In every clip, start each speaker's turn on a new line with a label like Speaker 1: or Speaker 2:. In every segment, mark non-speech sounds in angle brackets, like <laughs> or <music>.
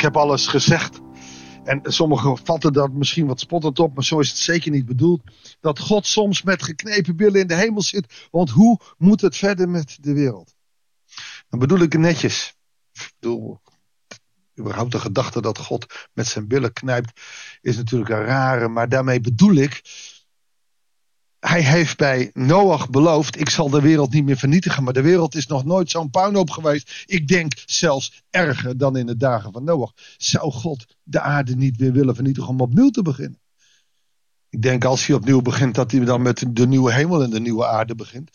Speaker 1: ik heb alles gezegd. En sommigen vatten dat misschien wat spottend op, maar zo is het zeker niet bedoeld. Dat God soms met geknepen billen in de hemel zit. Want hoe moet het verder met de wereld? Dan bedoel ik netjes. Ik bedoel, überhaupt de gedachte dat God met zijn billen knijpt, is natuurlijk een rare. Maar daarmee bedoel ik hij heeft bij Noach beloofd: ik zal de wereld niet meer vernietigen. Maar de wereld is nog nooit zo'n puinhoop geweest. Ik denk zelfs erger dan in de dagen van Noach. Zou God de aarde niet weer willen vernietigen om opnieuw te beginnen? Ik denk als hij opnieuw begint, dat hij dan met de nieuwe hemel en de nieuwe aarde begint.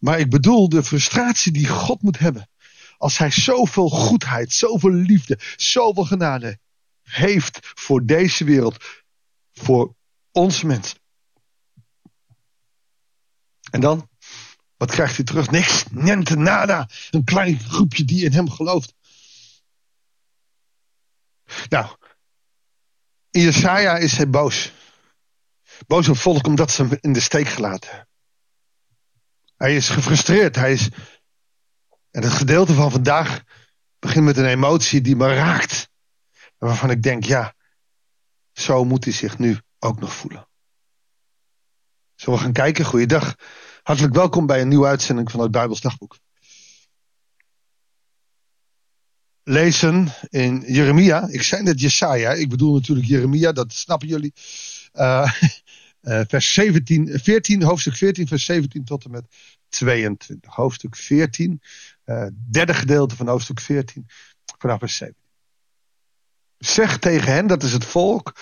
Speaker 1: Maar ik bedoel de frustratie die God moet hebben. Als hij zoveel goedheid, zoveel liefde, zoveel genade heeft voor deze wereld, voor ons mensen. En dan? Wat krijgt hij terug? Niks. Niente nada. Een klein groepje die in hem gelooft. Nou, Jesaja is boos. Boos op volk omdat ze hem in de steek gelaten. Hij is gefrustreerd. Hij is... En het gedeelte van vandaag begint met een emotie die me raakt. Waarvan ik denk, ja, zo moet hij zich nu ook nog voelen. We gaan kijken? Goeiedag. Hartelijk welkom bij een nieuwe uitzending van het Bijbels. Lezen in Jeremia. Ik zei net Jesaja. Ik bedoel natuurlijk Jeremia. Dat snappen jullie. Uh, uh, <laughs> vers 17, 14, hoofdstuk 14, vers 17 tot en met 22. Hoofdstuk 14. Uh, derde gedeelte van hoofdstuk 14. Vanaf vers 17. Zeg tegen hen, dat is het volk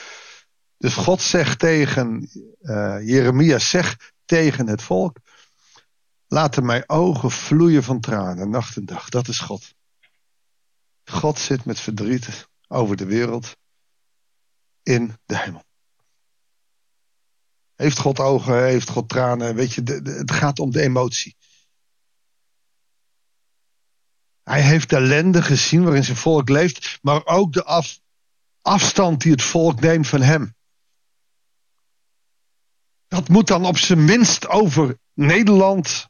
Speaker 1: dus God zegt tegen uh, Jeremia, zeg tegen het volk, laten mijn ogen vloeien van tranen, nacht en dag. Dat is God. God zit met verdriet over de wereld in de hemel. Heeft God ogen, heeft God tranen, weet je, het gaat om de emotie. Hij heeft de ellende gezien waarin zijn volk leeft, maar ook de af, afstand die het volk neemt van hem. Dat moet dan op zijn minst over Nederland.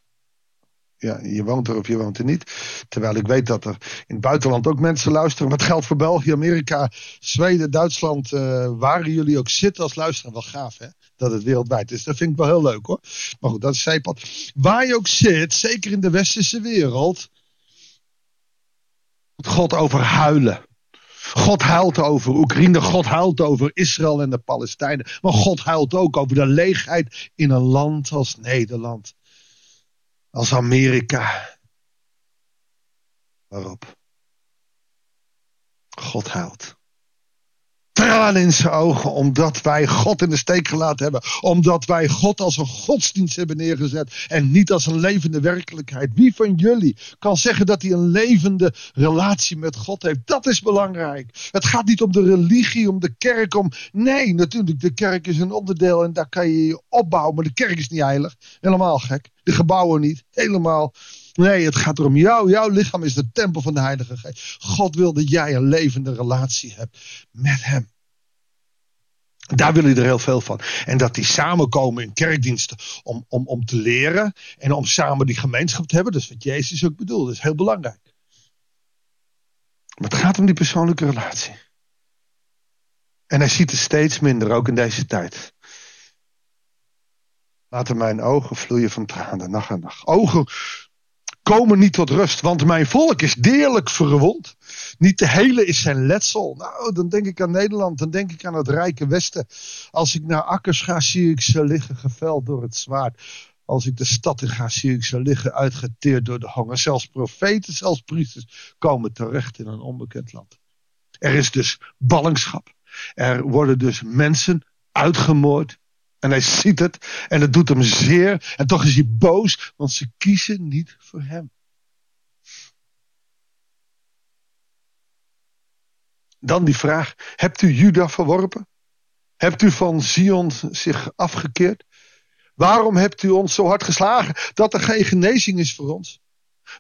Speaker 1: Ja, je woont er of je woont er niet. Terwijl ik weet dat er in het buitenland ook mensen luisteren. Wat geldt voor België, Amerika, Zweden, Duitsland. Uh, waar jullie ook zitten als luisteraar. Wel gaaf hè, dat het wereldwijd is. Dat vind ik wel heel leuk hoor. Maar goed, dat is zijpad. Waar je ook zit, zeker in de westerse wereld. Moet God over huilen. God huilt over Oekraïne, God huilt over Israël en de Palestijnen. Maar God huilt ook over de leegheid in een land als Nederland. Als Amerika. Waarop? God huilt tranen in zijn ogen omdat wij God in de steek gelaten hebben. Omdat wij God als een godsdienst hebben neergezet en niet als een levende werkelijkheid. Wie van jullie kan zeggen dat hij een levende relatie met God heeft? Dat is belangrijk. Het gaat niet om de religie, om de kerk, om... Nee, natuurlijk, de kerk is een onderdeel en daar kan je je opbouwen. Maar de kerk is niet heilig. Helemaal gek. De gebouwen niet. Helemaal... Nee, het gaat erom jou. Jouw lichaam is de tempel van de Heilige Geest. God wil dat jij een levende relatie hebt met Hem. Daar wil hij er heel veel van. En dat die samenkomen in kerkdiensten om, om, om te leren en om samen die gemeenschap te hebben. Dat is wat Jezus ook bedoelt. Dat is heel belangrijk. Maar het gaat om die persoonlijke relatie. En hij ziet het steeds minder, ook in deze tijd. Laten mijn ogen vloeien van tranen, nacht en nacht. Ogen komen niet tot rust, want mijn volk is deerlijk verwond. Niet de hele is zijn letsel. Nou, dan denk ik aan Nederland, dan denk ik aan het rijke Westen. Als ik naar akkers ga, zie ik ze liggen geveld door het zwaard. Als ik de stad in ga, zie ik ze liggen uitgeteerd door de honger. Zelfs profeten, zelfs priesters komen terecht in een onbekend land. Er is dus ballingschap. Er worden dus mensen uitgemoord en hij ziet het en het doet hem zeer. En toch is hij boos, want ze kiezen niet voor hem. Dan die vraag: Hebt u Juda verworpen? Hebt u van Zion zich afgekeerd? Waarom hebt u ons zo hard geslagen dat er geen genezing is voor ons?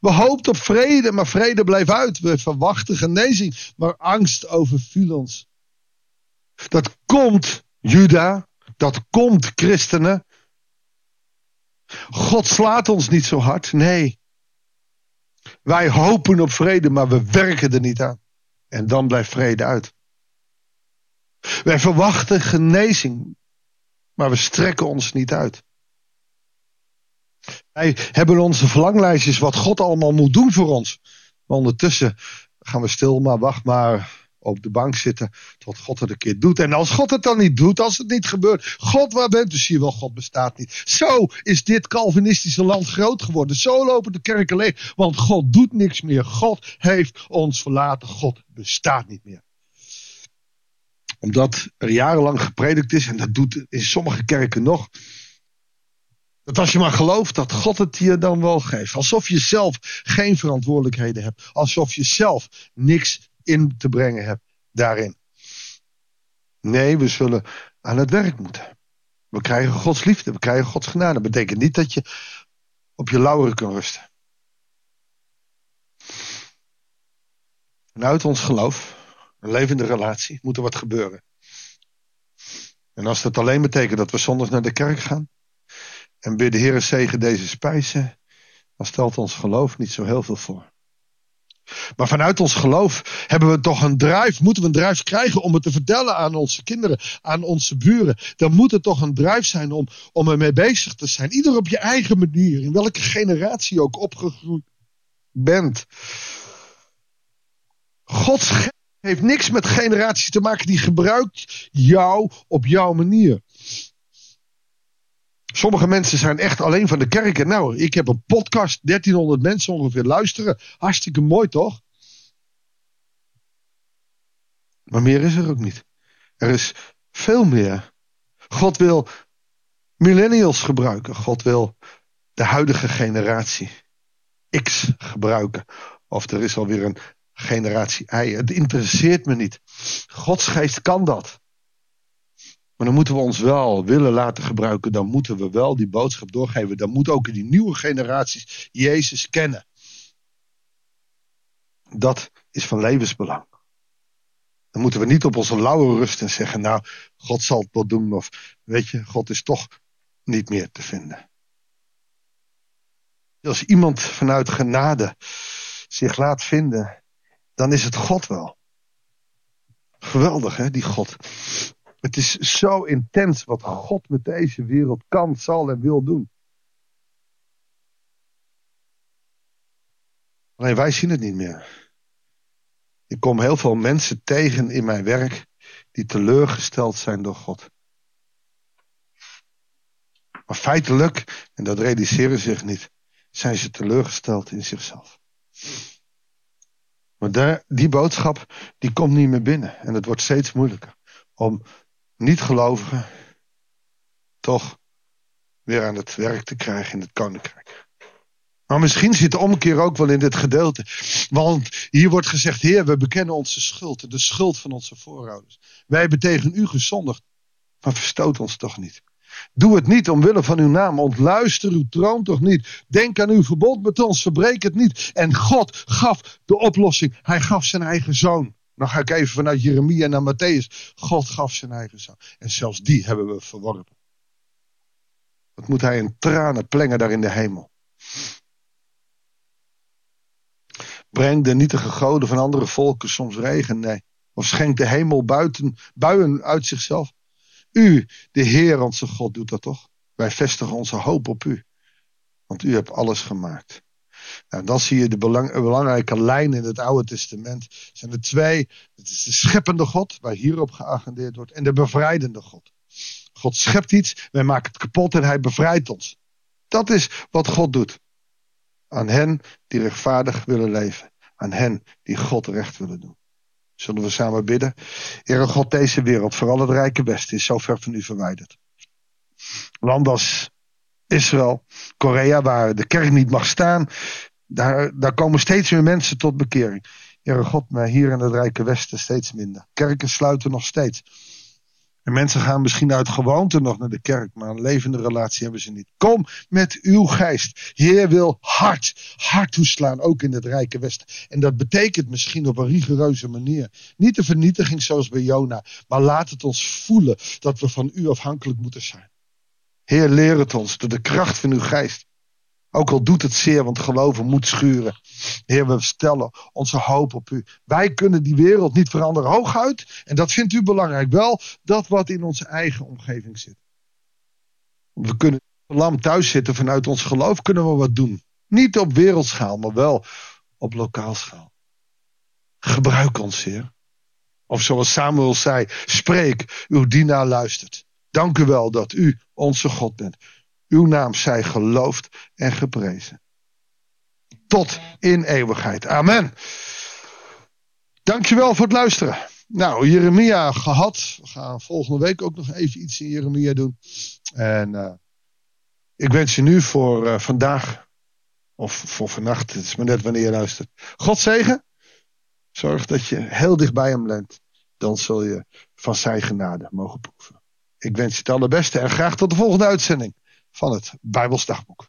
Speaker 1: We hoopten op vrede, maar vrede bleef uit. We verwachten genezing, maar angst overviel ons. Dat komt, Juda, dat komt, christenen. God slaat ons niet zo hard. Nee. Wij hopen op vrede, maar we werken er niet aan. En dan blijft vrede uit. Wij verwachten genezing, maar we strekken ons niet uit. Wij hebben onze verlanglijstjes wat God allemaal moet doen voor ons. Maar ondertussen gaan we stil, maar wacht maar op de bank zitten tot God het een keer doet. En als God het dan niet doet, als het niet gebeurt, God waar bent u? Zie je wel, God bestaat niet. Zo is dit Calvinistische land groot geworden. Zo lopen de kerken leeg, want God doet niks meer. God heeft ons verlaten. God bestaat niet meer omdat er jarenlang gepredikt is, en dat doet in sommige kerken nog. Dat als je maar gelooft dat God het je dan wel geeft. Alsof je zelf geen verantwoordelijkheden hebt. Alsof je zelf niks in te brengen hebt daarin. Nee, we zullen aan het werk moeten. We krijgen Gods liefde, we krijgen Gods genade. Dat betekent niet dat je op je lauweren kan rusten. Vanuit ons geloof, een levende relatie, moet er wat gebeuren. En als dat alleen betekent dat we zondags naar de kerk gaan en bidden Heer zegen deze spijzen, dan stelt ons geloof niet zo heel veel voor. Maar vanuit ons geloof hebben we toch een drive, moeten we een drive krijgen om het te vertellen aan onze kinderen, aan onze buren. Dan moet het toch een drive zijn om, om ermee bezig te zijn. Ieder op je eigen manier, in welke generatie ook opgegroeid bent. Gods heeft niks met generaties te maken die gebruikt jou op jouw manier. Sommige mensen zijn echt alleen van de kerk. nou, ik heb een podcast, 1300 mensen ongeveer luisteren. Hartstikke mooi toch? Maar meer is er ook niet. Er is veel meer. God wil millennials gebruiken. God wil de huidige generatie X gebruiken. Of er is alweer een generatie Y. Het interesseert me niet. Gods geest kan dat. Maar dan moeten we ons wel willen laten gebruiken. Dan moeten we wel die boodschap doorgeven. Dan moet ook die nieuwe generaties Jezus kennen. Dat is van levensbelang. Dan moeten we niet op onze lauwe rust en zeggen: Nou, God zal het wel doen. Of weet je, God is toch niet meer te vinden. Als iemand vanuit genade zich laat vinden, dan is het God wel. Geweldig, hè, die God. Het is zo intens wat God met deze wereld kan, zal en wil doen. Alleen wij zien het niet meer. Ik kom heel veel mensen tegen in mijn werk die teleurgesteld zijn door God. Maar feitelijk, en dat realiseren zich niet, zijn ze teleurgesteld in zichzelf. Maar die boodschap, die komt niet meer binnen. En het wordt steeds moeilijker om niet-gelovigen toch weer aan het werk te krijgen in het koninkrijk. Maar misschien zit de omkeer ook wel in dit gedeelte. Want hier wordt gezegd, Heer, we bekennen onze schuld. De schuld van onze voorouders. Wij hebben tegen u gezondigd. Maar verstoot ons toch niet. Doe het niet omwille van uw naam. Ontluister uw troon toch niet. Denk aan uw verbod met ons. Verbreek het niet. En God gaf de oplossing. Hij gaf zijn eigen zoon. Dan ga ik even vanuit Jeremia naar Matthäus. God gaf zijn eigen zoon. En zelfs die hebben we verworpen. Wat moet hij in tranen plengen daar in de hemel? Breng de nietige goden van andere volken soms regen? Nee. Of schenkt de hemel buiten, buien uit zichzelf? U, de Heer, onze God, doet dat toch? Wij vestigen onze hoop op u. Want u hebt alles gemaakt. Nou, dan zie je de belangrijke lijn in het Oude Testament. Zijn er twee. Het is de scheppende God, waar hierop geagendeerd wordt. En de bevrijdende God. God schept iets, wij maken het kapot en hij bevrijdt ons. Dat is wat God doet. Aan hen die rechtvaardig willen leven. Aan hen die God recht willen doen. Zullen we samen bidden? Heere God, deze wereld, vooral het rijke Westen, is zo ver van u verwijderd. Landen als Israël, Korea, waar de kerk niet mag staan, daar, daar komen steeds meer mensen tot bekering. Heere God, maar hier in het rijke Westen steeds minder. Kerken sluiten nog steeds. En mensen gaan misschien uit gewoonte nog naar de kerk, maar een levende relatie hebben ze niet. Kom met uw geest. Heer wil hard, hard toeslaan, ook in het rijke Westen. En dat betekent misschien op een rigoureuze manier. Niet de vernietiging zoals bij Jona, maar laat het ons voelen dat we van u afhankelijk moeten zijn. Heer, leer het ons door de kracht van uw geest. Ook al doet het zeer, want geloven moet schuren. Heer, we stellen onze hoop op u. Wij kunnen die wereld niet veranderen hooguit. En dat vindt u belangrijk. Wel dat wat in onze eigen omgeving zit. We kunnen lam thuis zitten vanuit ons geloof kunnen we wat doen. Niet op wereldschaal, maar wel op lokaalschaal. Gebruik ons, Heer. Of zoals Samuel zei, spreek, uw dienaar luistert. Dank u wel dat u onze God bent. Uw naam zij geloofd en geprezen. Tot in eeuwigheid. Amen. Dankjewel voor het luisteren. Nou, Jeremia gehad. We gaan volgende week ook nog even iets in Jeremia doen. En uh, ik wens je nu voor uh, vandaag, of voor vannacht, het is maar net wanneer je luistert. God zegen. Zorg dat je heel dicht bij hem bent. Dan zul je van zijn genade mogen proeven. Ik wens je het allerbeste en graag tot de volgende uitzending van het Bijbelsdagboek.